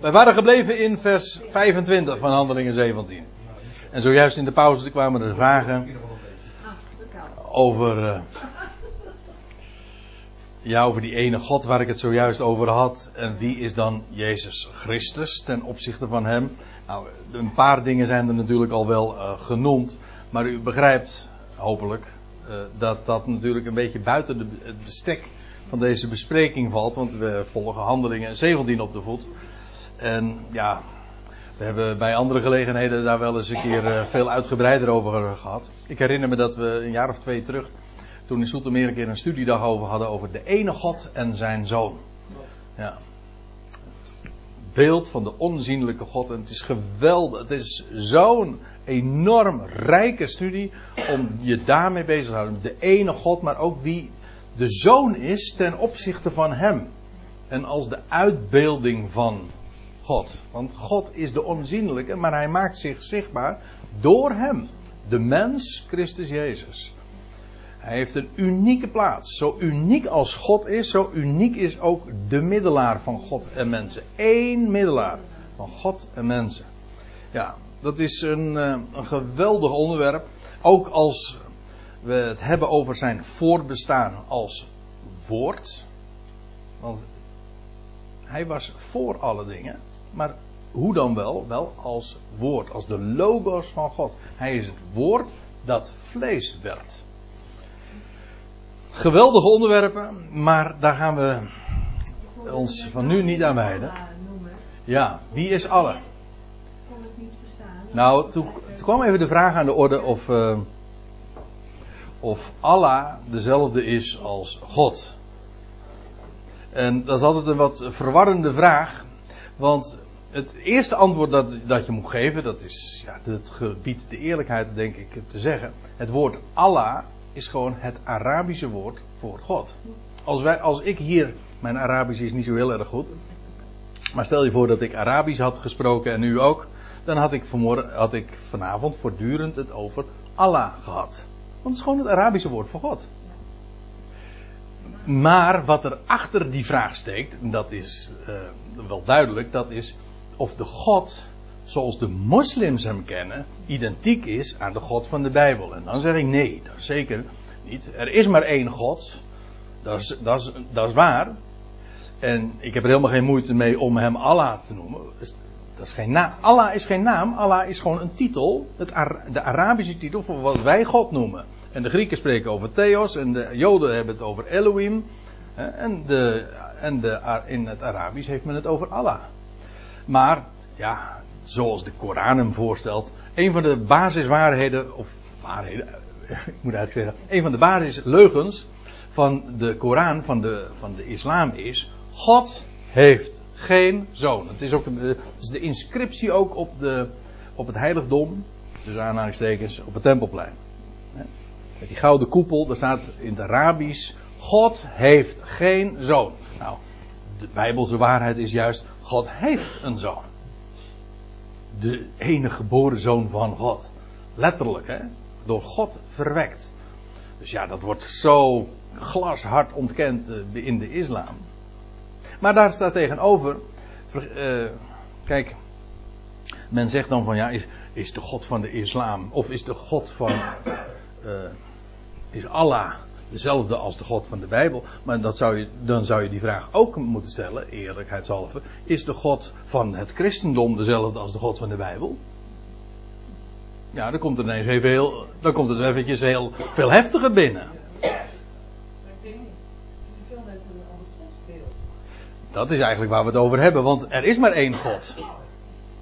Wij waren gebleven in vers 25 van Handelingen 17. En zojuist in de pauze kwamen er vragen over, uh, ja, over die ene God waar ik het zojuist over had. En wie is dan Jezus Christus ten opzichte van hem? Nou, een paar dingen zijn er natuurlijk al wel uh, genoemd. Maar u begrijpt, hopelijk, uh, dat dat natuurlijk een beetje buiten de, het bestek van deze bespreking valt. Want we volgen handelingen 17 op de voet. En ja, we hebben bij andere gelegenheden daar wel eens een keer uh, veel uitgebreider over gehad. Ik herinner me dat we een jaar of twee terug, toen in Soetermeer een keer een studiedag over hadden over de ene God en zijn zoon. Ja. Beeld van de onzienlijke God. En het is geweldig. Het is zo'n enorm rijke studie om je daarmee bezig te houden. De ene God, maar ook wie de zoon is ten opzichte van hem. En als de uitbeelding van God. Want God is de onzienlijke, maar hij maakt zich zichtbaar door hem. De mens, Christus Jezus. Hij heeft een unieke plaats. Zo uniek als God is, zo uniek is ook de middelaar van God en mensen. Eén middelaar van God en mensen. Ja, dat is een, eh, een geweldig onderwerp. Ook als we het hebben over zijn voortbestaan als woord. Want hij was voor alle dingen. Maar hoe dan wel? Wel als woord, als de logos van God. Hij is het woord dat vlees werd. Geweldige onderwerpen, maar daar gaan we ons van nu niet aan wijden. Ja, wie is alle? Nou, toen, kwam even de vraag aan de orde of, uh, of Allah dezelfde is als God. En dat is altijd een wat verwarrende vraag. Want het eerste antwoord dat, dat je moet geven, dat is ja, het gebied de eerlijkheid, denk ik, te zeggen. Het woord Allah is gewoon het Arabische woord voor God. Als, wij, als ik hier, mijn Arabisch is niet zo heel erg goed. Maar stel je voor dat ik Arabisch had gesproken en u ook. Dan had ik, vanmorgen, had ik vanavond voortdurend het over Allah gehad. Want het is gewoon het Arabische woord voor God. Maar wat er achter die vraag steekt, dat is uh, wel duidelijk, dat is of de God zoals de moslims hem kennen, identiek is aan de God van de Bijbel. En dan zeg ik nee, dat zeker niet. Er is maar één God, dat is, dat is, dat is waar. En ik heb er helemaal geen moeite mee om hem Allah te noemen. Dat is geen naam. Allah is geen naam, Allah is gewoon een titel, de Arabische titel voor wat wij God noemen. En de Grieken spreken over Theos en de Joden hebben het over Elohim. En, de, en de, in het Arabisch heeft men het over Allah. Maar, ja, zoals de Koran hem voorstelt, een van de basiswaarheden, of waarheden, ik moet eigenlijk zeggen, een van de basisleugens van de Koran, van de, van de islam is, God heeft geen zoon. Het is ook de, is de inscriptie ook op, de, op het heiligdom, dus aanhalingstekens, op het tempelplein. Met die gouden koepel, daar staat in het Arabisch: God heeft geen zoon. Nou, de Bijbelse waarheid is juist: God heeft een zoon. De enige geboren zoon van God. Letterlijk, hè? Door God verwekt. Dus ja, dat wordt zo glashard ontkend eh, in de islam. Maar daar staat tegenover. Uh, kijk, men zegt dan van ja, is, is de God van de islam, of is de God van. Uh, is Allah dezelfde als de God van de Bijbel. Maar dat zou je, dan zou je die vraag ook moeten stellen, eerlijkheidshalve. Is de God van het christendom dezelfde als de God van de Bijbel? Ja, dan komt er ineens even heel, dan komt het eventjes heel veel heftiger binnen. Dat is eigenlijk waar we het over hebben, want er is maar één God.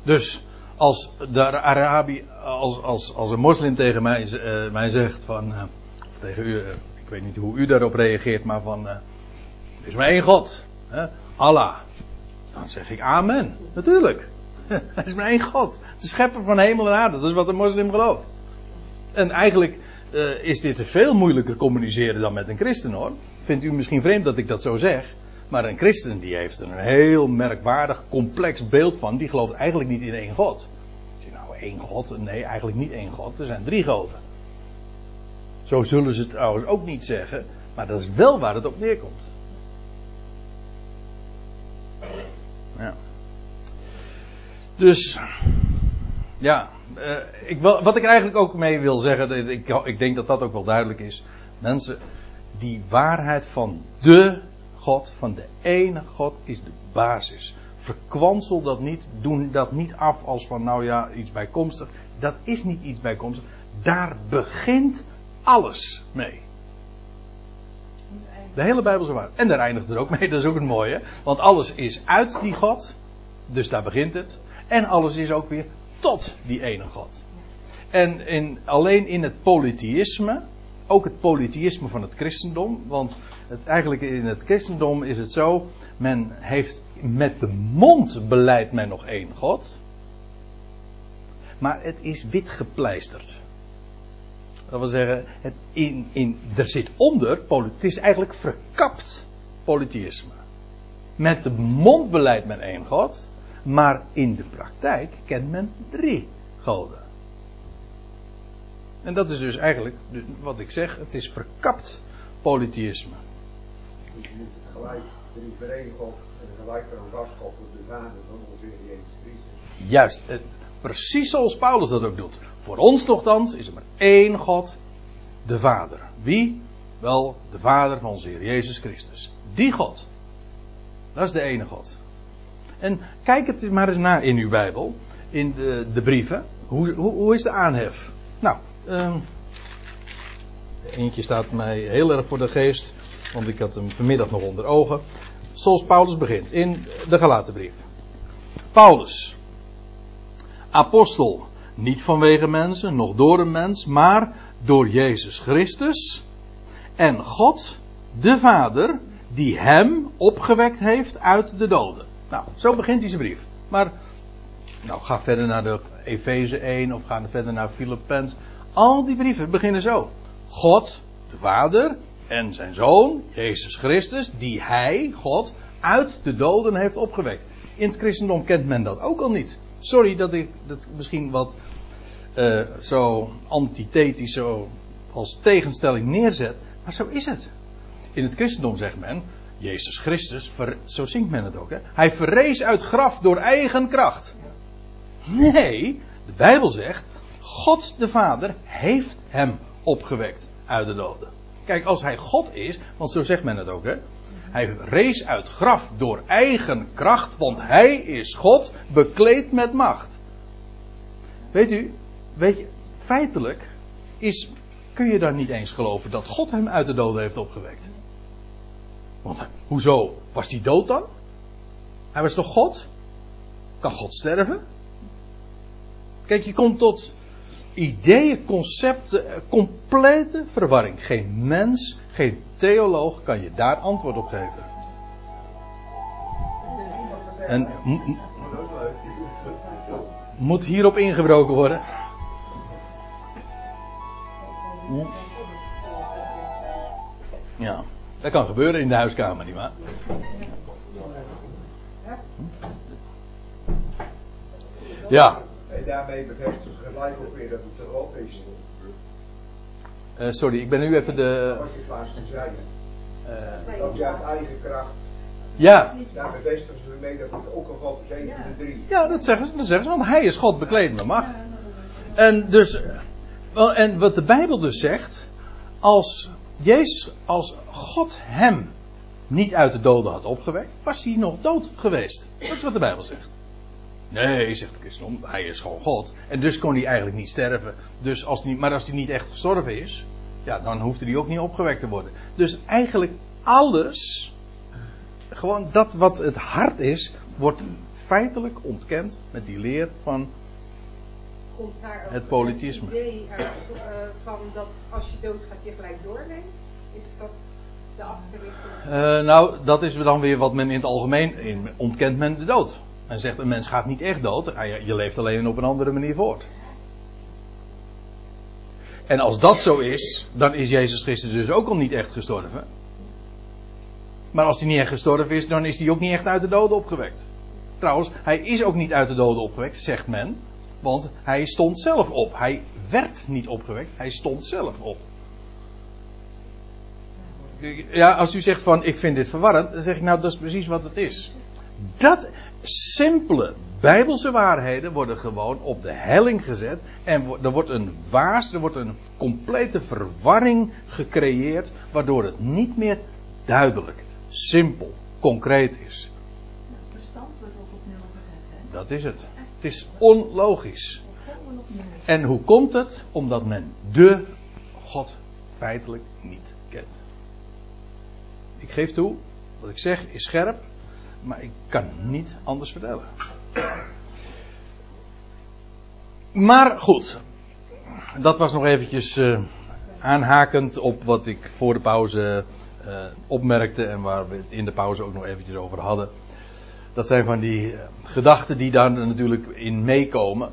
Dus als, de Arabi, als, als, als een moslim tegen mij, uh, mij zegt van. Uh, tegen u, eh, ik weet niet hoe u daarop reageert, maar van, er is maar één God, hè? Allah. Dan zeg ik amen, natuurlijk. Er is maar één God, de schepper van hemel en aarde, dat is wat een moslim gelooft. En eigenlijk uh, is dit veel moeilijker communiceren dan met een christen hoor. Vindt u misschien vreemd dat ik dat zo zeg, maar een christen die heeft er een heel merkwaardig, complex beeld van, die gelooft eigenlijk niet in één God. Zeg nou één God? Nee, eigenlijk niet één God, er zijn drie goden. Zo zullen ze het trouwens ook niet zeggen, maar dat is wel waar het op neerkomt. Ja. Dus, ja, uh, ik wat ik eigenlijk ook mee wil zeggen, ik, ik denk dat dat ook wel duidelijk is. Mensen, die waarheid van de God, van de ene God, is de basis. Verkwansel dat niet, doen dat niet af als van nou ja, iets bijkomstig. Dat is niet iets bijkomstig. Daar begint alles mee. De hele Bijbelse waarheid. En daar eindigt het ook mee, dat is ook het mooie. Want alles is uit die God. Dus daar begint het. En alles is ook weer tot die ene God. En in, alleen in het polytheïsme, ook het polytheïsme van het christendom, want het, eigenlijk in het christendom is het zo, men heeft met de mond beleidt men nog één God, maar het is wit gepleisterd. Dat wil zeggen, het in, in, er zit onder, het is eigenlijk verkapt polytheïsme. Met de mond beleidt men één God, maar in de praktijk kent men drie goden. En dat is dus eigenlijk wat ik zeg, het is verkapt polytheïsme. Dus je moet het gelijk, drie God en gelijk een op de Vader van onze Heer Jezus Christus. Juist, het, precies zoals Paulus dat ook doet. Voor ons nogthans is er maar één God, de Vader. Wie? Wel, de Vader van onze Heer Jezus Christus. Die God. Dat is de ene God. En kijk het maar eens na in uw Bijbel, in de, de brieven. Hoe, hoe, hoe, is de aanhef? Nou, um, eentje staat mij heel erg voor de geest, want ik had hem vanmiddag nog onder ogen. Zoals Paulus begint in de Galatenbrief. Paulus, apostel, niet vanwege mensen, nog door een mens, maar door Jezus Christus en God, de Vader, die hem opgewekt heeft uit de doden. Nou, zo begint deze brief. Maar, nou, ga verder naar de Efeze 1 of ga verder naar Filippenz. Al die brieven beginnen zo. God, de Vader en zijn Zoon, Jezus Christus, die Hij, God, uit de doden heeft opgewekt. In het christendom kent men dat ook al niet. Sorry dat ik dat misschien wat uh, zo antithetisch, zo als tegenstelling neerzet, maar zo is het. In het christendom zegt men, Jezus Christus, zo zingt men het ook, hè? hij verrees uit graf door eigen kracht. Nee, de Bijbel zegt, God de Vader heeft hem opgewekt uit de doden. Kijk, als hij God is, want zo zegt men het ook, hè? Hij rees uit graf door eigen kracht, want hij is God, bekleed met macht. Weet u, weet je, feitelijk is, kun je daar niet eens geloven dat God hem uit de doden heeft opgewekt. Want hoezo was hij dood dan? Hij was toch God? Kan God sterven? Kijk, je komt tot ideeën, concepten, eh, complete verwarring. Geen mens, geen theoloog kan je daar antwoord op geven. En moet hierop ingebroken worden? Ja. Dat kan gebeuren in de huiskamer, nietwaar? Ja. En daarmee bevestigt ze gelijk ook weer dat het God is. Uh, sorry, ik ben nu even de. Uh, dat je uit eigen kracht. Ja. Daar bevestigen ze mee dat het ook een God is, een van de drie. Ja, dat zeggen ze, dat zeggen ze, want hij is God bekleed met macht. En dus. Wel, en wat de Bijbel dus zegt. Als Jezus, als God hem niet uit de doden had opgewekt, was hij nog dood geweest. Dat is wat de Bijbel zegt. Nee, zegt de christen, hij is gewoon God. En dus kon hij eigenlijk niet sterven. Dus als hij, maar als hij niet echt gestorven is, ja, dan hoefde hij ook niet opgewekt te worden. Dus eigenlijk alles, gewoon dat wat het hart is, wordt feitelijk ontkend met die leer van komt daar het politisme. Het idee uit, uh, van dat als je doodgaat je gelijk doorleeft? Is dat de achterliggende? Uh, nou, dat is dan weer wat men in het algemeen in, ontkent men de dood. Men zegt een mens gaat niet echt dood, je leeft alleen op een andere manier voort. En als dat zo is, dan is Jezus Christus dus ook al niet echt gestorven. Maar als hij niet echt gestorven is, dan is hij ook niet echt uit de doden opgewekt. Trouwens, hij is ook niet uit de doden opgewekt, zegt men. Want hij stond zelf op. Hij werd niet opgewekt, hij stond zelf op. Ja, als u zegt van ik vind dit verwarrend, dan zeg ik nou dat is precies wat het is. Dat, simpele bijbelse waarheden worden gewoon op de helling gezet. En er wordt een waas, er wordt een complete verwarring gecreëerd. Waardoor het niet meer duidelijk, simpel, concreet is. Verstand wordt ook op nul gezet, hè? Dat is het. Het is onlogisch. En hoe komt het? Omdat men de God feitelijk niet kent. Ik geef toe, wat ik zeg is scherp, maar ik kan niet anders vertellen. Maar goed, dat was nog eventjes eh, aanhakend op wat ik voor de pauze eh, opmerkte en waar we het in de pauze ook nog eventjes over hadden. Dat zijn van die eh, gedachten die daar natuurlijk in meekomen.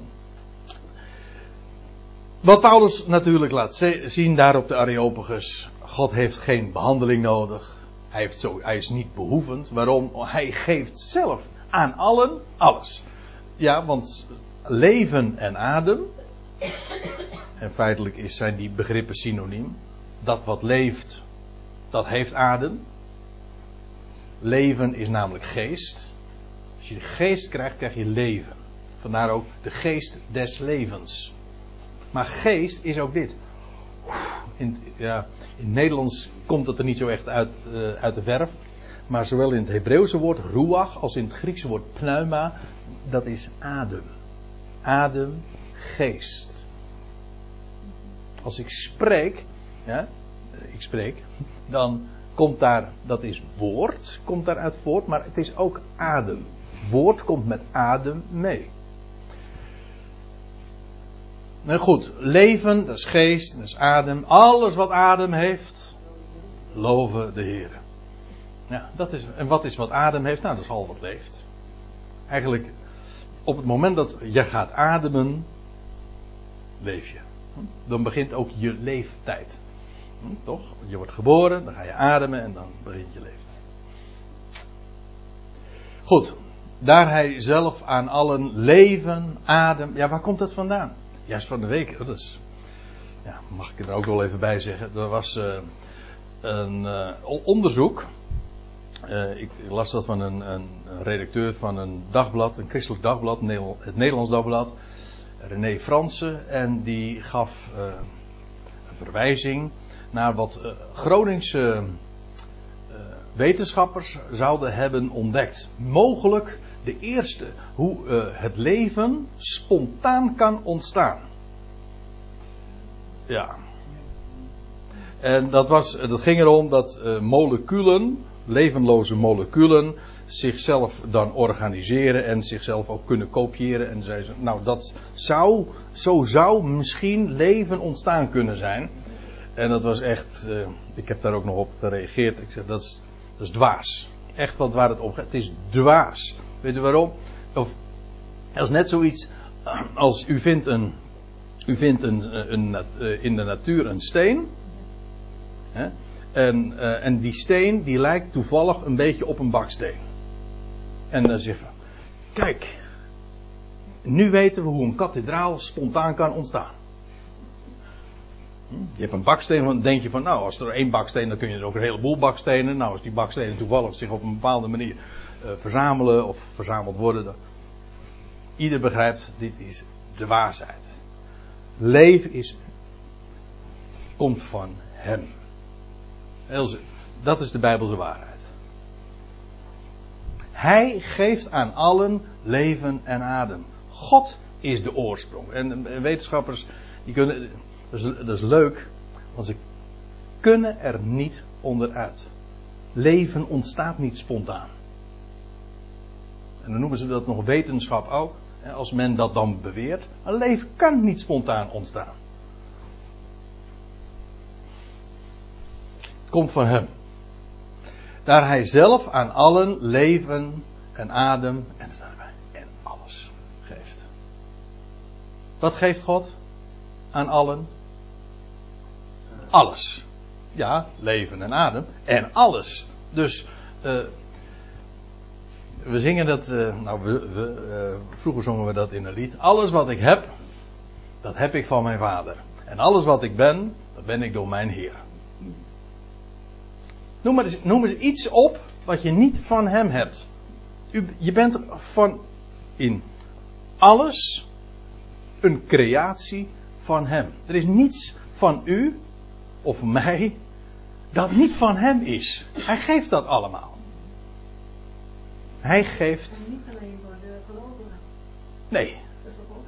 Wat Paulus natuurlijk laat zien daar op de Areopagus. God heeft geen behandeling nodig. Hij, heeft zo, hij is niet behoevend. Waarom? Hij geeft zelf aan allen alles. Ja, want leven en adem. En feitelijk zijn die begrippen synoniem. Dat wat leeft, dat heeft adem. Leven is namelijk geest. Als je de geest krijgt, krijg je leven. Vandaar ook de geest des levens. Maar geest is ook dit. In, ja, in het Nederlands komt het er niet zo echt uit, eh, uit de verf. Maar zowel in het Hebreeuwse woord ruach als in het Griekse woord pneuma, dat is adem. Adem, geest. Als ik spreek, ja, ik spreek, dan komt daar, dat is woord, komt daaruit voort, maar het is ook adem. Woord komt met adem mee. Nou goed, leven, dat is geest, dat is adem. Alles wat adem heeft, loven de Heer. Ja, dat is, en wat is wat adem heeft? Nou, dat is al wat leeft. Eigenlijk, op het moment dat je gaat ademen, leef je. Dan begint ook je leeftijd. Hm, Toch? Je wordt geboren, dan ga je ademen en dan begint je leeftijd. Goed, daar hij zelf aan allen leven, adem. Ja, waar komt dat vandaan? Juist van de week. Dat is, ja, mag ik er ook wel even bij zeggen. Er was eh, een eh, onderzoek. Eh, ik las dat van een, een, redacteur van een dagblad, een christelijk dagblad, het Nederlands dagblad, René Fransen. En die gaf een verwijzing naar wat Groningse wetenschappers zouden hebben ontdekt. Mogelijk de eerste, hoe eh, het leven spontaan kan ontstaan. Ja. En dat, was, dat ging erom dat eh, moleculen, levenloze moleculen, zichzelf dan organiseren en zichzelf ook kunnen kopiëren. En zei ze, nou dat zou, zo zou misschien leven ontstaan kunnen zijn. En dat was echt, eh, ik heb daar ook nog op gereageerd. Ik zeg, dat is, dat is dwaas. Echt wat waar het om gaat. Het is dwaas. Weet u waarom? Of, dat is net zoiets als u vindt een, u vindt een, een, een eh, in de natuur een steen. Hè? En, eh, en die steen die lijkt toevallig een beetje op een baksteen. En dan zeg je, kijk, nu weten we hoe een kathedraal spontaan kan ontstaan. Hm? Je hebt een baksteen, dan denk je van, nou, als er één baksteen, dan kun je er ook een heleboel bakstenen. Nou, als die bakstenen toevallig zich op een bepaalde manier eh, verzamelen of verzameld worden. Ieder begrijpt, dit is de waarheid. Leven is, komt van Hem. Dat is de Bijbelse waarheid. Hij geeft aan allen leven en adem. God is de oorsprong. En eh, wetenschappers, die kunnen, dat is, dat is leuk, want ze kunnen er niet onderuit. Leven ontstaat niet spontaan. En dan noemen ze dat nog wetenschap ook. Als men dat dan beweert. Een leven kan niet spontaan ontstaan. Het komt van hem. Daar hij zelf aan allen leven en adem en, erbij, en alles geeft. Wat geeft God aan allen? Alles. Ja, leven en adem en alles. Dus eh, we zingen dat, eh, nou we, we, eh, vroeger zongen we dat in een lied. Alles wat ik heb, dat heb ik van mijn vader. En alles wat ik ben, dat ben ik door mijn Heer. Noem maar, eens, iets op wat je niet van hem hebt. U, je bent van in alles een creatie van Hem. Er is niets van u of mij dat niet van Hem is. Hij geeft dat allemaal. Hij geeft. En niet alleen voor de gelovigen. Nee,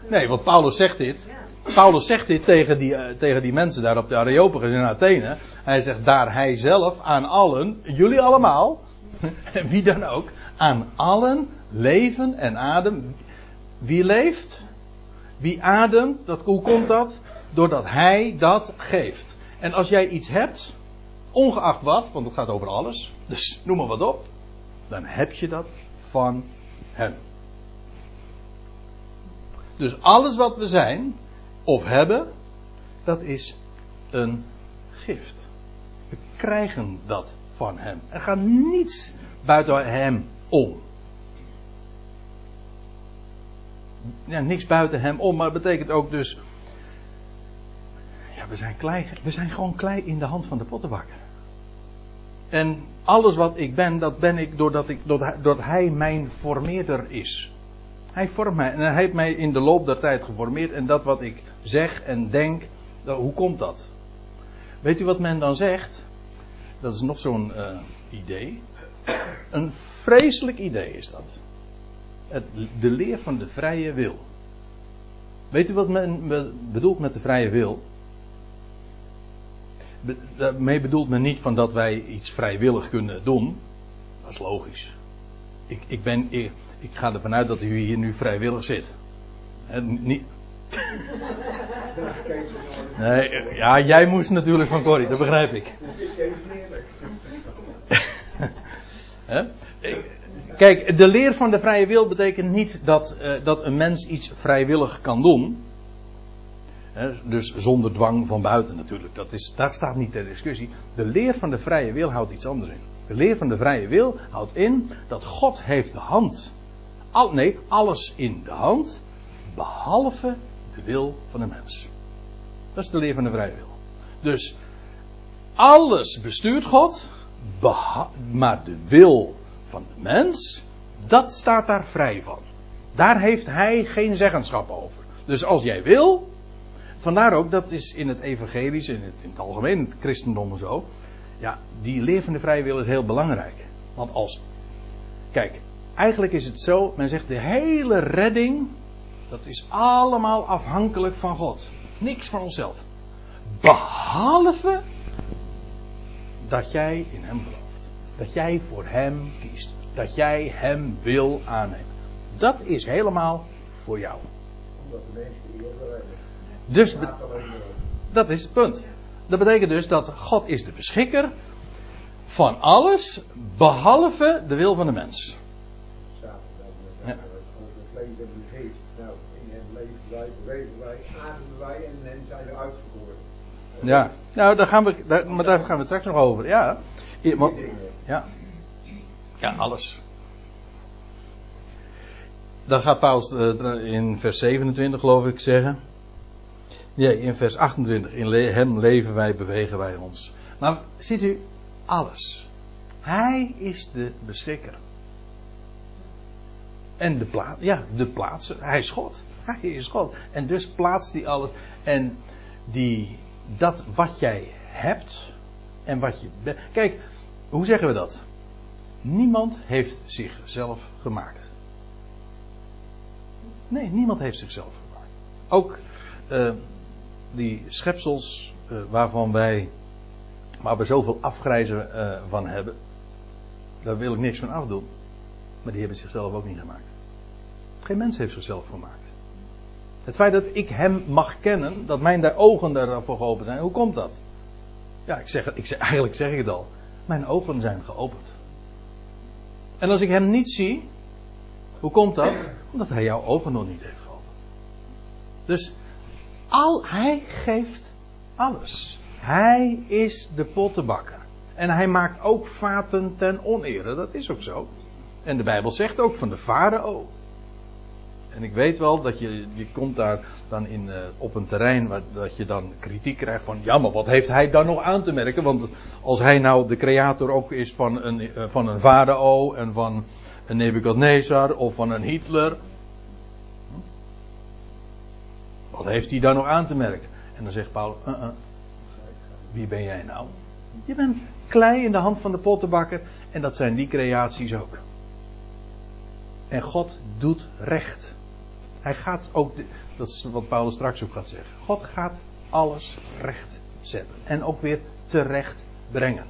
nee, want Paulus zegt dit. Paulus zegt dit tegen die, eh, tegen die mensen daar op de Areopagus in Athene. Hij zegt daar hij zelf aan allen, jullie allemaal, en wie dan ook, aan allen leven en adem. Wie leeft? Wie ademt? Dat, hoe komt dat? Doordat hij dat geeft. En als jij iets hebt, ongeacht wat, want het gaat over alles, dus noem maar wat op, dan heb je dat van hem. Dus alles wat we zijn of hebben, dat is een gift. We krijgen dat van hem. Er gaat niets buiten hem om. Niks buiten hem om, maar dat betekent ook dus. Ja, we zijn, klei, we zijn gewoon klei in de hand van de pottenbakker. En alles wat ik ben, dat ben ik doordat, ik, hij- mijn formeerder is. Hij vormt mij en hij heeft mij in de loop der tijd geformeerd. En dat wat ik zeg en denk, hoe komt dat? Weet u wat men dan zegt? Dat is nog zo'n eh, idee. Een vreselijk idee is dat. Het, de leer van de vrije wil. Weet u wat men be- bedoelt met de vrije wil? Daarmee bedoelt men niet van dat wij iets vrijwillig kunnen doen. Dat is logisch. Ik, ik, ben, ik, ik ga ervan uit dat u hier nu vrijwillig zit. Niet, nee, ja, jij moest natuurlijk van Corrie, dat begrijp? Ik- Kijk, de leer van de vrije wil betekent niet dat, eh, dat een mens iets vrijwillig kan doen. Dus zonder dwang van buiten natuurlijk. Dat, is, dat staat niet ter discussie. De leer van de vrije wil houdt iets anders in. De leer van de vrije wil houdt in dat God heeft de hand. Al, nee, alles in de hand. Behalve de wil van de mens. Dat is de leer van de vrije wil. Dus alles bestuurt God. Maar de wil van de mens, dat staat daar vrij van. Daar heeft hij geen zeggenschap over. Dus als jij wil, vandaar ook, dat is in het evangelisch, in het, in het algemeen, het christendom en zo. Ja, die leer van vrije wil is heel belangrijk. Want als, kijk, eigenlijk is het zo, men zegt de hele redding, dat is allemaal afhankelijk van God. Niks van onszelf. Behalve dat jij in hem gelooft. Dat jij voor hem kiest. Dat jij hem wil aannemen. Dat is helemaal voor jou. Omdat de mensen Dus dat is het punt. Dat betekent dus dat God is de beschikker van alles behalve de wil van de mens. Ja. Ja, nou daar gaan we, daar, maar daar gaan we straks nog over. Ja, ja. ja alles. Dan gaat Paulus eh, in vers 27 geloof ik zeggen. Nee, in vers 28. In hem leven wij, bewegen wij ons. Maar ziet u, alles. Hij is de beschikker. En de plaats, ja, de plaats, hij is God. Hij is God. En dus plaatst hij alles. En die, dat wat jij hebt en wat je bent. Kijk, hoe zeggen we dat? Niemand heeft zichzelf gemaakt. Nee, niemand heeft zichzelf gemaakt. Ook eh, die schepsels eh, waarvan wij, waar we zoveel afgrijzen eh, van hebben, daar wil ik niks van afdoen. Maar die hebben zichzelf ook niet gemaakt. Geen mens heeft zichzelf gemaakt. Het feit dat ik hem mag kennen, dat mijn daar ogen daarvoor geopend zijn, hoe komt dat? Ja, ik zeg, ik zeg, eigenlijk zeg ik het al. Mijn ogen zijn geopend. En als ik hem niet zie, hoe komt dat? Omdat hij jouw ogen nog niet heeft geopend. Dus al, hij geeft alles. Hij is de pottenbakker. En hij maakt ook vaten ten onere. Dat is ook zo. En de Bijbel zegt ook van de farao. En ik weet wel dat je, je komt daar dan in, eh, op een terrein waar dat je dan kritiek krijgt van ja, maar wat heeft hij dan nog aan te merken? Want als hij nou de creator ook is van een, eh, van een farao en van een Nebuchadnezzar of van een Hitler. Wat heeft hij daar nog aan te merken? En dan zegt Paulus, uh -uh. wie ben jij nou? Je bent klei in de hand van de pottenbakker en dat zijn die creaties ook. En God doet recht. Hij gaat ook, dat is wat Paulus straks ook gaat zeggen. God gaat alles recht zetten. En ook weer terecht brengen.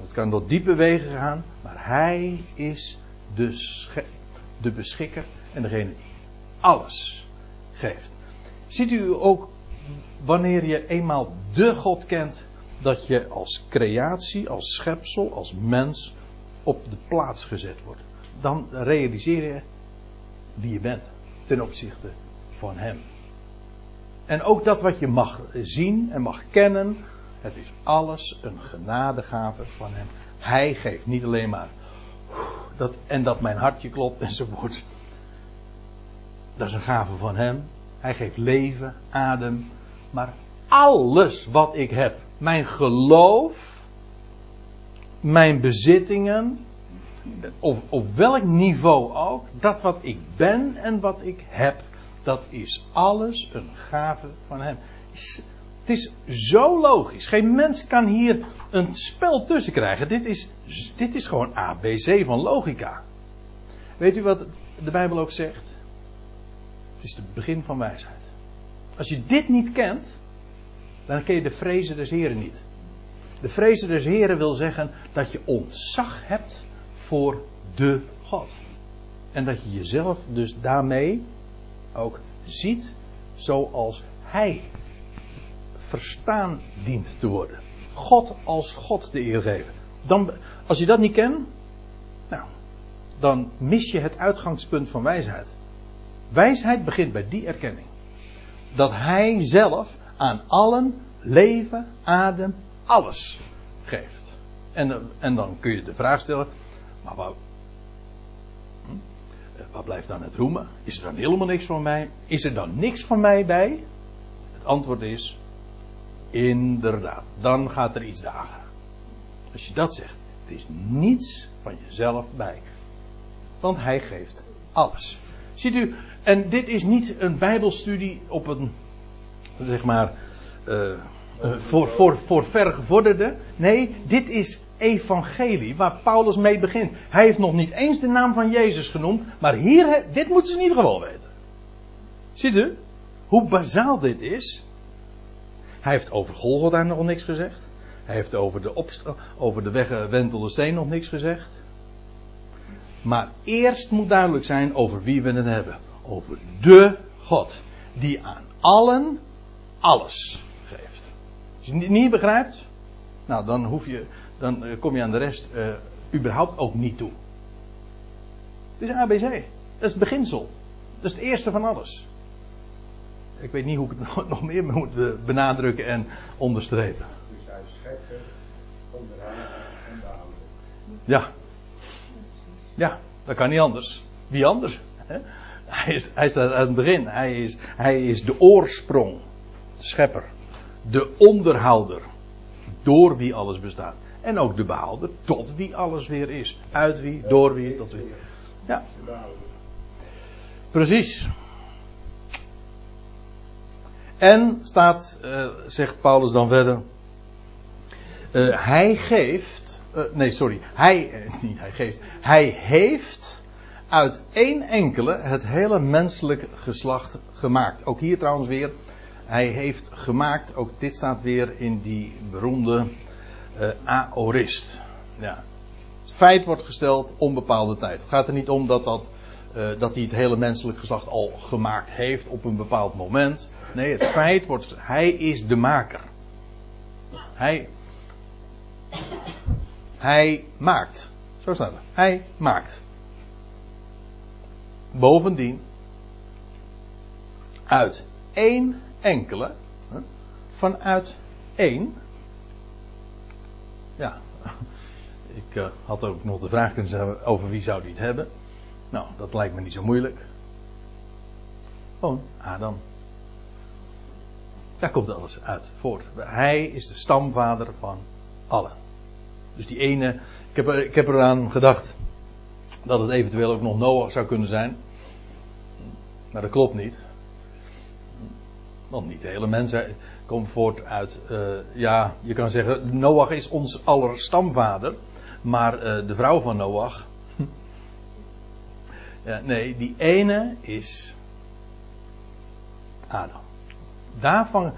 Het kan door diepe wegen gaan, maar hij is de, de beschikker en degene die alles geeft. Ziet u ook wanneer je eenmaal de God kent, dat je als creatie, als schepsel, als mens op de plaats gezet wordt. Dan realiseer je wie je bent ten opzichte van Hem. En ook dat wat je mag zien en mag kennen, het is alles een genadegave van Hem. Hij geeft niet alleen maar dat, en dat mijn hartje klopt enzovoort. Dat is een gave van Hem. Hij geeft leven, adem, maar alles wat ik heb, mijn geloof, mijn bezittingen, of op welk niveau ook, dat wat ik ben en wat ik heb, dat is alles een gave van Hem. Het is zo logisch. Geen mens kan hier een spel tussen krijgen. Dit is, dit is gewoon ABC van logica. Weet u wat de Bijbel ook zegt? Het is het begin van wijsheid. Als je dit niet kent, dan ken je de vrezen des Heren niet. De vrezen des Heren wil zeggen dat je ontzag hebt voor de God. En dat je jezelf dus daarmee ook ziet zoals Hij verstaan dient te worden. God als God de eer geven. Dan, als je dat niet kent, nou, dan mis je het uitgangspunt van wijsheid. Wijsheid begint bij die erkenning. Dat Hij zelf aan allen leven, adem, alles geeft. En, en dan kun je de vraag stellen, maar wat, hm? wat blijft dan het roemen? Is er dan helemaal niks van mij? Is er dan niks van mij bij? Het antwoord is, inderdaad, dan gaat er iets dagen. Als je dat zegt, er is niets van jezelf bij. Want hij geeft alles. Ziet u, en dit is niet een bijbelstudie op een, zeg maar, uh, voor, voor, voor vergevorderde. Nee, dit is evangelie waar Paulus mee begint. Hij heeft nog niet eens de naam van Jezus genoemd, maar hier, dit moeten ze in ieder geval weten. Ziet u hoe bazaal dit is? Hij heeft over Golgotha nog niks gezegd. Hij heeft over de, over de weggewentelde steen nog niks gezegd. Maar eerst moet duidelijk zijn over wie we het hebben. Over de God. Die aan allen alles geeft. Als je het niet begrijpt, nou dan hoef je, dan eh, kom je aan de rest uh, überhaupt ook niet toe. Het is ABC. Dat is het beginsel. Dat is het eerste van alles. Ik weet niet hoe ik het nog meer moet benadrukken en onderstrepen. Dus hij schept, en behouden. Ja. Ja, dat kan niet anders. Wie anders? Hij, is, hij staat aan het begin. Hij is, hij is de oorsprong. De schepper. De onderhouder. Door wie alles bestaat. En ook de behouder. Tot wie alles weer is. Uit wie, door wie, tot wie. Ja. Precies. En staat, uh, zegt Paulus dan verder. Uh, hij geeft. Uh, nee, sorry. Hij, niet hij geeft. Hij heeft uit één enkele het hele menselijk geslacht gemaakt. Ook hier trouwens weer. Hij heeft gemaakt, ook dit staat weer in die beroemde aorist. Ja. Het feit wordt gesteld onbepaalde tijd. Het gaat er niet om dat, dat, dat hij het hele menselijk geslacht al gemaakt heeft op een bepaald moment. Nee, het feit wordt, hij is de maker. Hij, hij maakt. Zo staat het. Hij maakt. Bovendien, uit één enkele, vanuit één. Ja, ik uh, had ook nog de vraag kunnen stellen over wie zou die het hebben. Nou, dat lijkt me niet zo moeilijk. Gewoon Adam. Daar komt alles uit voort. Hij is de stamvader van allen. Dus die ene. Ik heb, ik heb eraan gedacht. dat het eventueel ook nog Noach zou kunnen zijn. Maar dat klopt niet. Want niet de hele mensheid komt voort uit. eh, ja, je kan zeggen, Noach is ons aller stamvader. Maar eh, de vrouw van Noach. ja, nee, die ene is. Adam. Daarvan.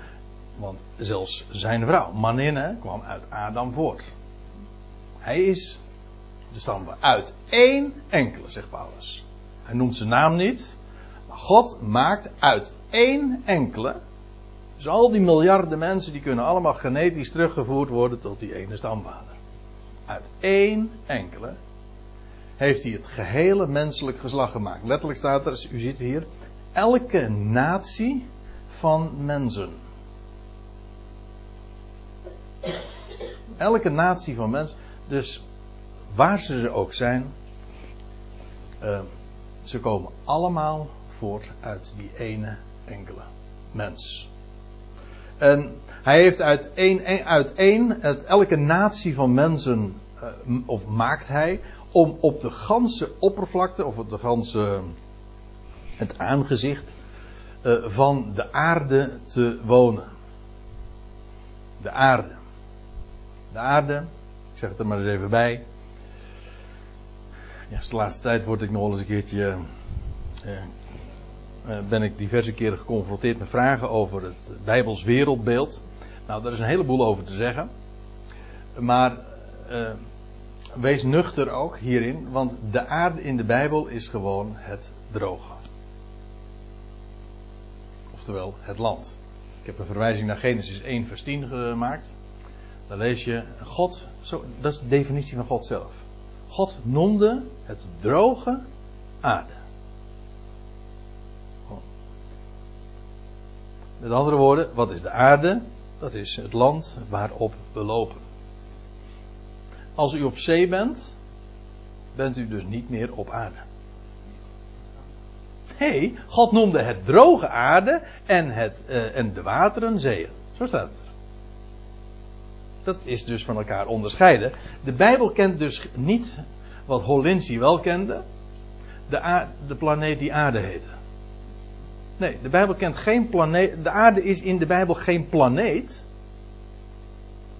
Want zelfs zijn vrouw, Maninne, kwam uit Adam voort. Hij is de stam uit één enkele, zegt Paulus. Hij noemt zijn naam niet. God maakt uit één enkele. Dus al die miljarden mensen die kunnen allemaal genetisch teruggevoerd worden tot die ene stamvader. Uit één enkele heeft hij het gehele menselijk geslacht gemaakt. Letterlijk staat er, u ziet hier, elke natie van mensen. Elke natie van mensen. Dus waar ze ook zijn, uh, ze komen allemaal voort uit die ene enkele mens. En hij heeft uit één, uit één het, elke natie van mensen, uh, of maakt hij, om op de ganse oppervlakte, of op de ganse, het aangezicht uh, van de aarde te wonen. De aarde. De aarde, ik zeg het er maar eens even bij. Ja, de laatste tijd word ik nog eens een keertje. Uh, ben ik diverse keren geconfronteerd met vragen over het Bijbels wereldbeeld. Nou, daar is een heleboel over te zeggen. Maar uh, wees nuchter ook hierin, want de aarde in de Bijbel is gewoon het droge. Oftewel het land. Ik heb een verwijzing naar Genesis 1, vers 10 gemaakt. Dan lees je God, zo, dat is de definitie van God zelf. God noemde het droge aarde. Met andere woorden, wat is de aarde? Dat is het land waarop we lopen. Als u op zee bent, bent u dus niet meer op aarde. Nee, God noemde het droge aarde en, het, uh, en de wateren zeeën. Zo staat het. Dat is dus van elkaar onderscheiden. De Bijbel kent dus niet wat Holinsi wel kende. De, de planeet die aarde heette. Nee, de Bijbel kent geen planeet. De aarde is in de Bijbel geen planeet.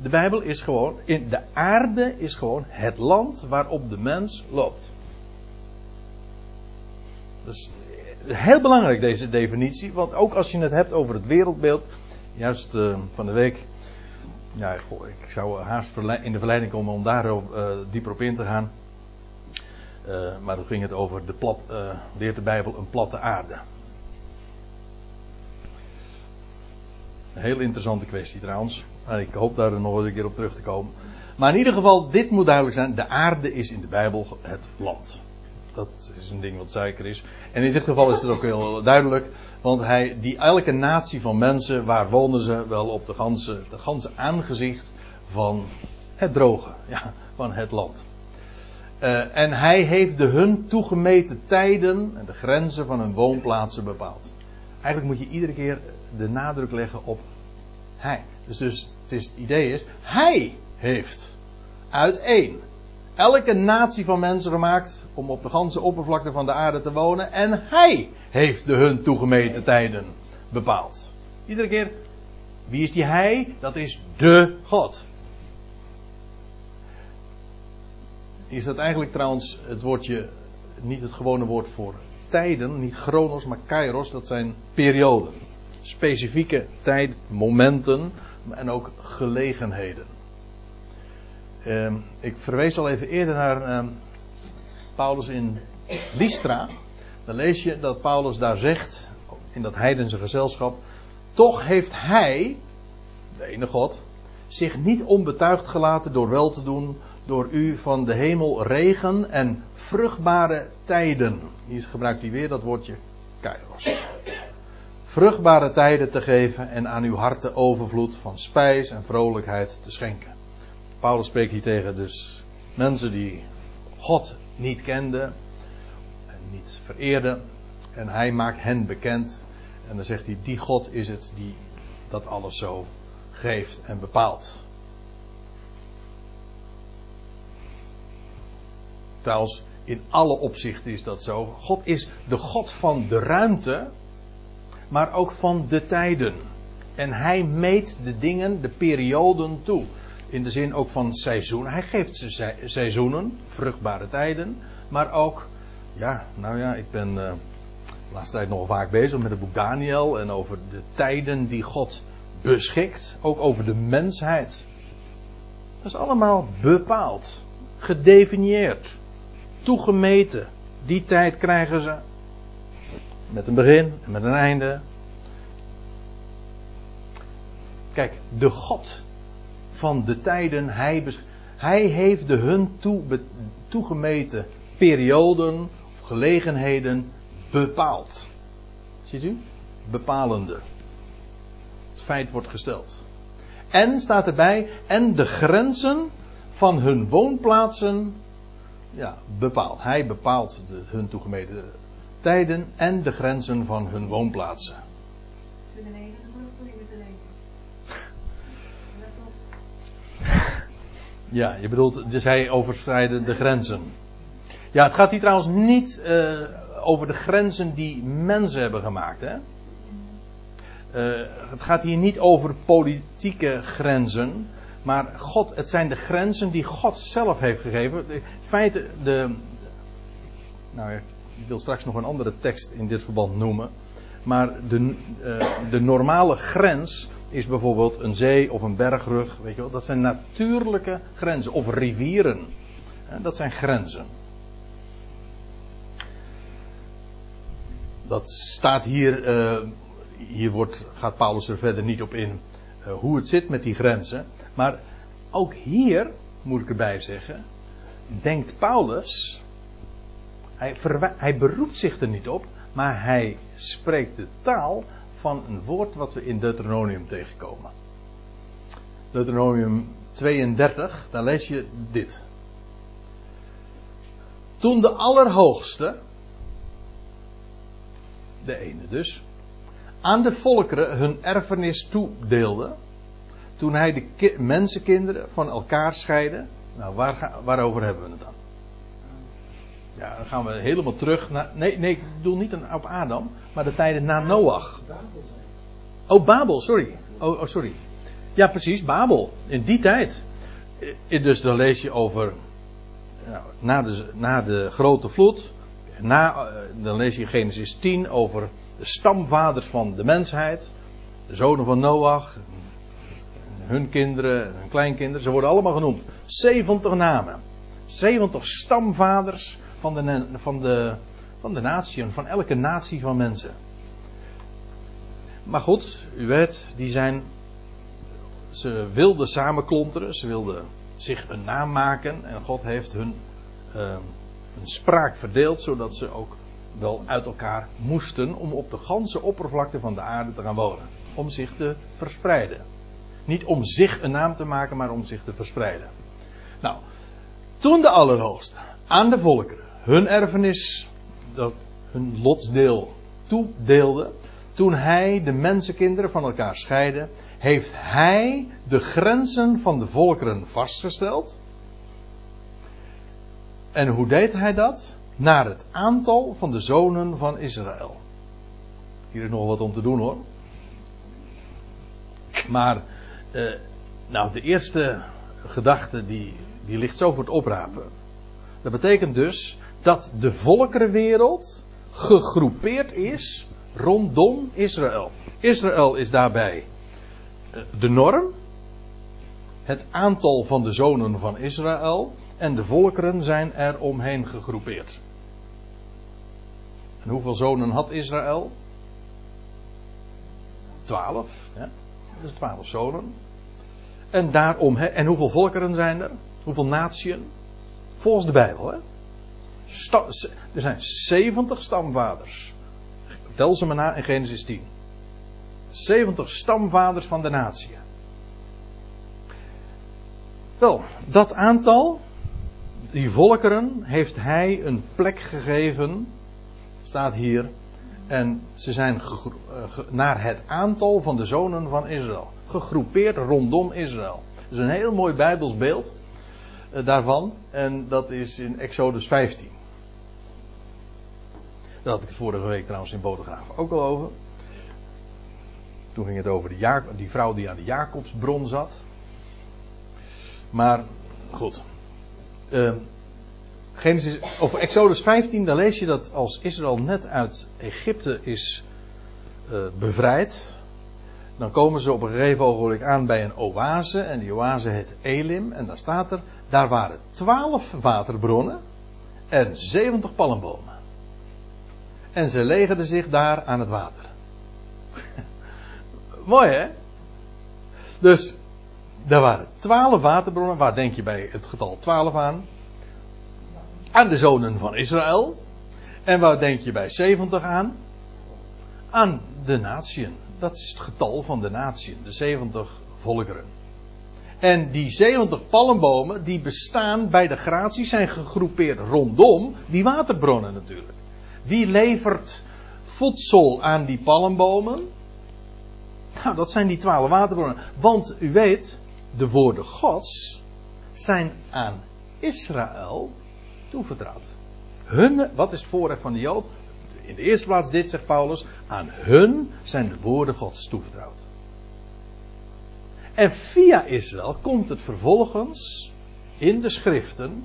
De Bijbel is gewoon. In de aarde is gewoon het land waarop de mens loopt. Dat is heel belangrijk deze definitie. Want ook als je het hebt over het wereldbeeld. Juist uh, van de week. Ja, ik zou haast in de verleiding komen om daar uh, dieper op in te gaan. Uh, maar dan ging het over de plat, leert de Bijbel een platte aarde. Een heel interessante kwestie trouwens. Ik hoop daar nog een keer op terug te komen. Maar in ieder geval, dit moet duidelijk zijn. De aarde is in de Bijbel het land. Dat is een ding wat zeker is. En in dit geval is het ook heel duidelijk. Want hij, die elke natie van mensen, waar wonen ze? Wel op de ganse, de ganse aangezicht van het droge. Ja, van het land. Uh, en hij heeft de hun toegemeten tijden en de grenzen van hun woonplaatsen bepaald. Eigenlijk moet je iedere keer de nadruk leggen op hij. Dus, dus het, idee is, hij heeft uit één elke natie van mensen gemaakt om op de ganse oppervlakte van de aarde te wonen. En hij heeft de hun toegemeten tijden bepaald. Iedere keer, wie is die hij? Dat is de God. Is dat eigenlijk trouwens het woordje, niet het gewone woord voor tijden, niet chronos, maar kairos, dat zijn perioden. Specifieke tijd, momenten en ook gelegenheden. Uh, ik verwees al even eerder naar uh, Paulus in Lystra. Dan lees je dat Paulus daar zegt, in dat heidense gezelschap, toch heeft hij, de ene God, zich niet onbetuigd gelaten door wel te doen, door u van de hemel regen en vruchtbare tijden. Hier gebruikt hij weer dat woordje kairos. Vruchtbare tijden te geven en aan uw hart de overvloed van spijs en vrolijkheid te schenken. Paulus spreekt hier tegen dus mensen die God niet kenden en niet vereerden. En hij maakt hen bekend. En dan zegt hij, die God is het die dat alles zo geeft en bepaalt. Trouwens, In alle opzichten is dat zo. God is de God van de ruimte, maar ook van de tijden. En hij meet de dingen, de perioden toe. In de zin ook van seizoen. Hij geeft ze seizoenen, vruchtbare tijden. Maar ook, ja, nou ja, ik ben uh, de laatste tijd nog vaak bezig met het boek Daniel. En over de tijden die God beschikt. Ook over de mensheid. Dat is allemaal bepaald. Gedefinieerd. Toegemeten. Die tijd krijgen ze. Met een begin en met een einde. Kijk, de God van de tijden, hij, hij heeft de hun toe, toegemeten perioden of gelegenheden bepaald. Ziet u? Bepalende. Het feit wordt gesteld. En staat erbij, en de grenzen van hun woonplaatsen ja, bepaald. Hij bepaalt de, hun toegemeten tijden en de grenzen van hun woonplaatsen. Ja, je bedoelt, dus hij overschrijden de grenzen. Ja, het gaat hier trouwens niet uh, over de grenzen die mensen hebben gemaakt. Hè? Uh, het gaat hier niet over politieke grenzen. Maar God, het zijn de grenzen die God zelf heeft gegeven. In feite, de. Nou, ik wil straks nog een andere tekst in dit verband noemen. Maar de, uh, de normale grens is bijvoorbeeld een zee of een bergrug. Weet je wel, dat zijn natuurlijke grenzen. Of rivieren. Dat zijn grenzen. Dat staat hier. Uh, hier wordt, gaat Paulus er verder niet op in hoe het zit met die grenzen. Maar ook hier, moet ik erbij zeggen, denkt Paulus. Hij, hij beroept zich er niet op, maar hij spreekt de taal van een woord wat we in Deuteronomium tegenkomen. Deuteronomium 32, daar lees je dit. Toen de Allerhoogste, de ene dus, aan de volkeren hun erfenis toedeelde, toen hij de mensenkinderen van elkaar scheidde, nou waar, waarover hebben we het dan? Ja, dan gaan we helemaal terug naar. Nee, nee, ik bedoel niet op Adam, maar de tijden na Noach. Oh, Babel, sorry. Oh, oh, sorry. Ja, precies, Babel. In die tijd. Dus dan lees je over. Nou, na, de, na de grote vloed. Na, eh, dan lees je Genesis 10 over de stamvaders van de mensheid. De zonen van Noach. Hun kinderen, hun kleinkinderen. Ze worden allemaal genoemd. 70 namen. 70 stamvaders van de, van de, van de natie, van elke natie van mensen. Maar goed, u weet, die zijn. Ze wilden samenklonteren, ze wilden zich een naam maken en God heeft hun uh, een spraak verdeeld, zodat ze ook wel uit elkaar moesten om op de ganse oppervlakte van de aarde te gaan wonen. Om zich te verspreiden. Niet om zich een naam te maken, maar om zich te verspreiden. Nou, toen de Allerhoogste aan de volkeren hun erfenis, dat, hun lotsdeel toedeelde. Toen hij de mensenkinderen van elkaar scheidde, heeft hij de grenzen van de volkeren vastgesteld. En hoe deed hij dat? Naar het aantal van de zonen van Israël. Hier is nog wat om te doen hoor. Maar, eh, nou, de eerste gedachte die, die ligt zo voor het oprapen. Dat betekent dus dat de volkerenwereld gegroepeerd is rondom Israël. Israël is daarbij eh, de norm, het aantal van de zonen van Israël en de volkeren zijn er omheen gegroepeerd. En hoeveel zonen had Israël? Twaalf. Ja? Is twaalf zonen. En daarom, en hoeveel volkeren zijn er? Hoeveel natieën? Volgens de Bijbel, hè? er zijn 70 stamvaders. Tel ze maar na in Genesis 10. 70 stamvaders van de natie. Wel, dat aantal, die volkeren, heeft hij een plek gegeven, staat hier. En ze zijn eh, naar het aantal van de zonen van Israël. Gegroepeerd rondom Israël. Dat is een heel mooi Bijbels beeld eh, daarvan. En dat is in Exodus 15. Daar had ik het vorige week trouwens in Bodegraaf ook al over. Toen ging het over de Ja- die vrouw die aan de Jacobsbron zat. Maar goed. Ehm, Genesis, of Exodus 15, dan lees je dat als Israël net uit Egypte is eh, bevrijd. Dan komen ze op een gegeven ogenblik aan bij een oase. En die oase heet Elim. En daar staat er, daar waren twaalf waterbronnen en 70 palmbomen. En ze legerden zich daar aan het water. Mooi hè? Dus, daar waren twaalf waterbronnen. Waar denk je bij het getal 12 aan? Aan de zonen van Israël. En waar denk je bij 70 aan? Aan de natieën. Dat is het getal van de natieën. De 70 volkeren. En die 70 palmbomen, die bestaan bij de gratie, zijn gegroepeerd rondom die waterbronnen natuurlijk. Wie levert voedsel aan die palmbomen? Nou, dat zijn die twaalf waterbronnen. Want u weet, de woorden Gods zijn aan Israël toevertrouwd. Hun, wat is het voorrecht van de Jood? In de eerste plaats dit, zegt Paulus, aan hun zijn de woorden Gods toevertrouwd. En via Israël komt het vervolgens in de schriften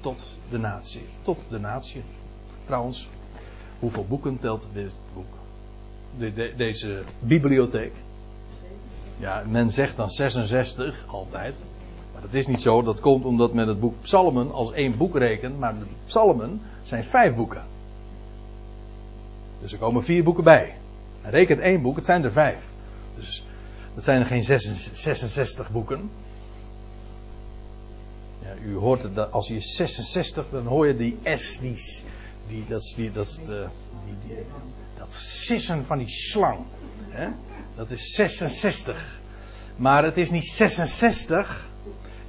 tot de natie. Tot de natie. Trouwens, hoeveel boeken telt dit boek? De, de, deze bibliotheek? Ja, men zegt dan 66 altijd. Dat is niet zo. Dat komt omdat men het boek Psalmen als één boek rekent. Maar de Psalmen zijn vijf boeken. Dus er komen vier boeken bij. En rekent één boek, het zijn er vijf. Dus dat zijn er geen 66 boeken. Ja, u hoort het, als je 66, dan hoor je die S, die, dat, is die, dat, die, dat sissen van die slang. Hè? Dat is 66. Maar het is niet 66,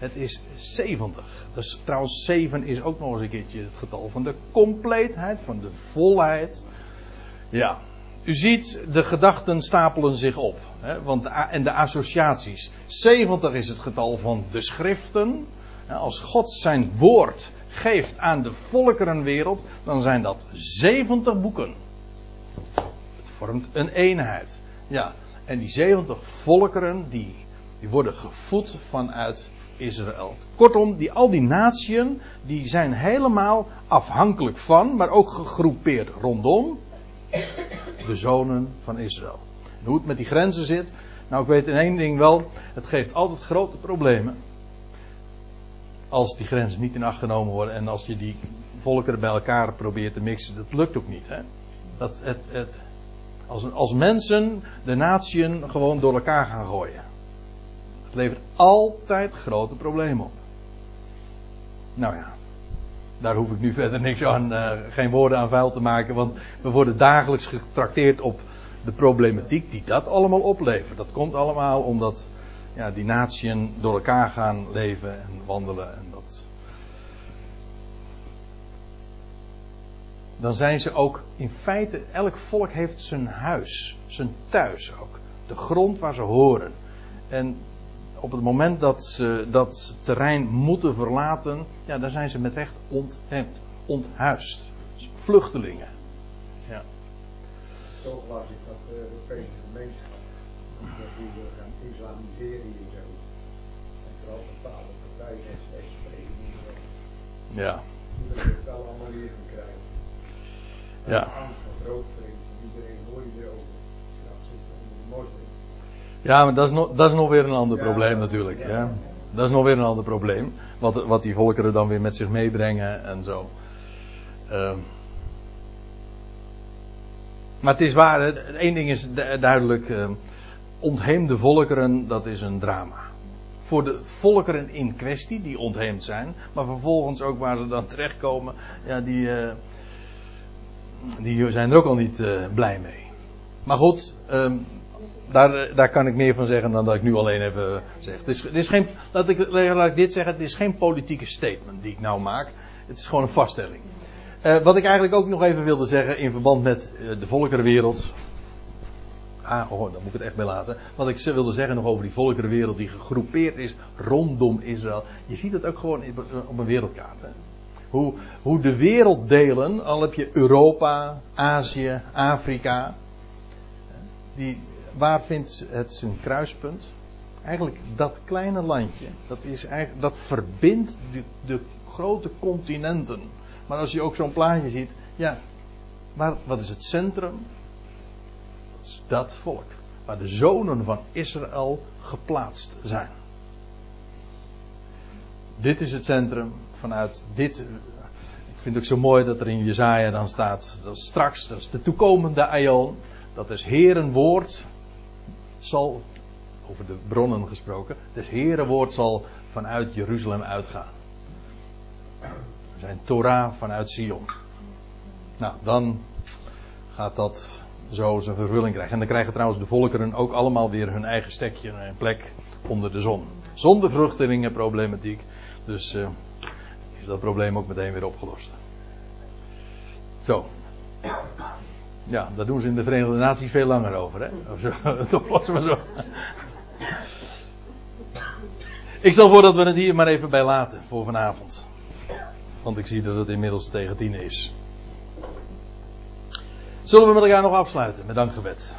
het is 70. Dus trouwens, 7 is ook nog eens een keertje het getal van de compleetheid, van de volheid. Ja, u ziet, de gedachten stapelen zich op. Hè, want en de associaties. 70 is het getal van de schriften. Als God zijn woord geeft aan de volkerenwereld, dan zijn dat 70 boeken. Het vormt een eenheid. Ja, en die 70 volkeren, die, die worden gevoed vanuit Israël. Kortom, die, al die natieën, die zijn helemaal afhankelijk van, maar ook gegroepeerd rondom de zonen van Israël. Hoe het met die grenzen zit, nou ik weet in één ding wel, het geeft altijd grote problemen. Als die grenzen niet in acht genomen worden en als je die volkeren bij elkaar probeert te mixen, dat lukt ook niet. Hè? Dat het, het, als, als mensen de natieën gewoon door elkaar gaan gooien. Levert altijd grote problemen op. Nou ja, daar hoef ik nu verder niks aan, uh, geen woorden aan vuil te maken, want we worden dagelijks getrakteerd op de problematiek die dat allemaal oplevert. Dat komt allemaal omdat ja, die natieën door elkaar gaan leven en wandelen en dat. Dan zijn ze ook in feite, elk volk heeft zijn huis, zijn thuis ook. De grond waar ze horen. En op het moment dat ze dat terrein moeten verlaten, ja, dan zijn ze met recht onthemd, onthuisd. Vluchtelingen. Ja. Zo las ik dat de Europese gemeenschap, dat die wil gaan islamiseren hier zo. En vooral bepaalde partijen en steeds spreken Ja. Die willen het wel allemaal hier gaan krijgen. Ja. Angst van iedereen hoor je erover. Dat zit onder de moslim. Ja, maar dat is, nog, dat is nog weer een ander Ja, probleem natuurlijk. ja. Ja. Dat is nog weer een ander probleem. Wat, wat die volkeren dan weer met zich meebrengen en zo. Ehm. maar het is waar, het- één ding is du- duidelijk. ehm, ontheemde volkeren, dat is een drama. Voor de volkeren in kwestie, die ontheemd zijn. Maar vervolgens ook waar ze dan terechtkomen. Ja, die, eh, die zijn er ook al niet eh, blij mee. Maar goed, ehm, daar, eh, daar kan ik meer van zeggen dan dat ik nu alleen even zeg. Het is, het is geen, laat, ik, laat ik dit zeggen, het is geen politieke statement die ik nou maak. Het is gewoon een vaststelling. Eh, wat ik eigenlijk ook nog even wilde zeggen in verband met eh, de volkerenwereld. Ah, oh, daar moet ik het echt bij laten. Wat ik wilde zeggen nog over die volkerenwereld die gegroepeerd is rondom Israël. Je ziet het ook gewoon op een wereldkaart. Hè? Hoe, hoe de wereld delen, al heb je Europa, Azië, Afrika. Die, waar vindt het zijn kruispunt? Eigenlijk dat kleine landje, dat, is eigenlijk, dat verbindt de, de grote continenten. Maar als je ook zo'n plaatje ziet, ja, waar, wat is het centrum? Dat is dat volk. Waar de zonen van Israël geplaatst zijn. Dit is het centrum vanuit dit. Ik vind het ook zo mooi dat er in Jezaja dan staat. Dat straks, dat is de toekomende Aion. Dat is Heren woord zal, over de bronnen gesproken, dus Heren woord zal vanuit Jeruzalem uitgaan. Zijn Torah vanuit Sion. Nou, dan gaat dat zo zijn vervulling krijgen. En dan krijgen trouwens de volkeren ook allemaal weer hun eigen stekje en plek onder de zon. Zonder vruchtelingenproblematiek. Dus uh, is dat probleem ook meteen weer opgelost. Zo. Ja, daar doen ze in de Verenigde Naties veel langer over, hè? Toch was maar zo. Ik stel voor dat we het hier maar even bij laten voor vanavond. Want ik zie dat het inmiddels tegen tien is. Zullen we met elkaar nog afsluiten met dankgebed?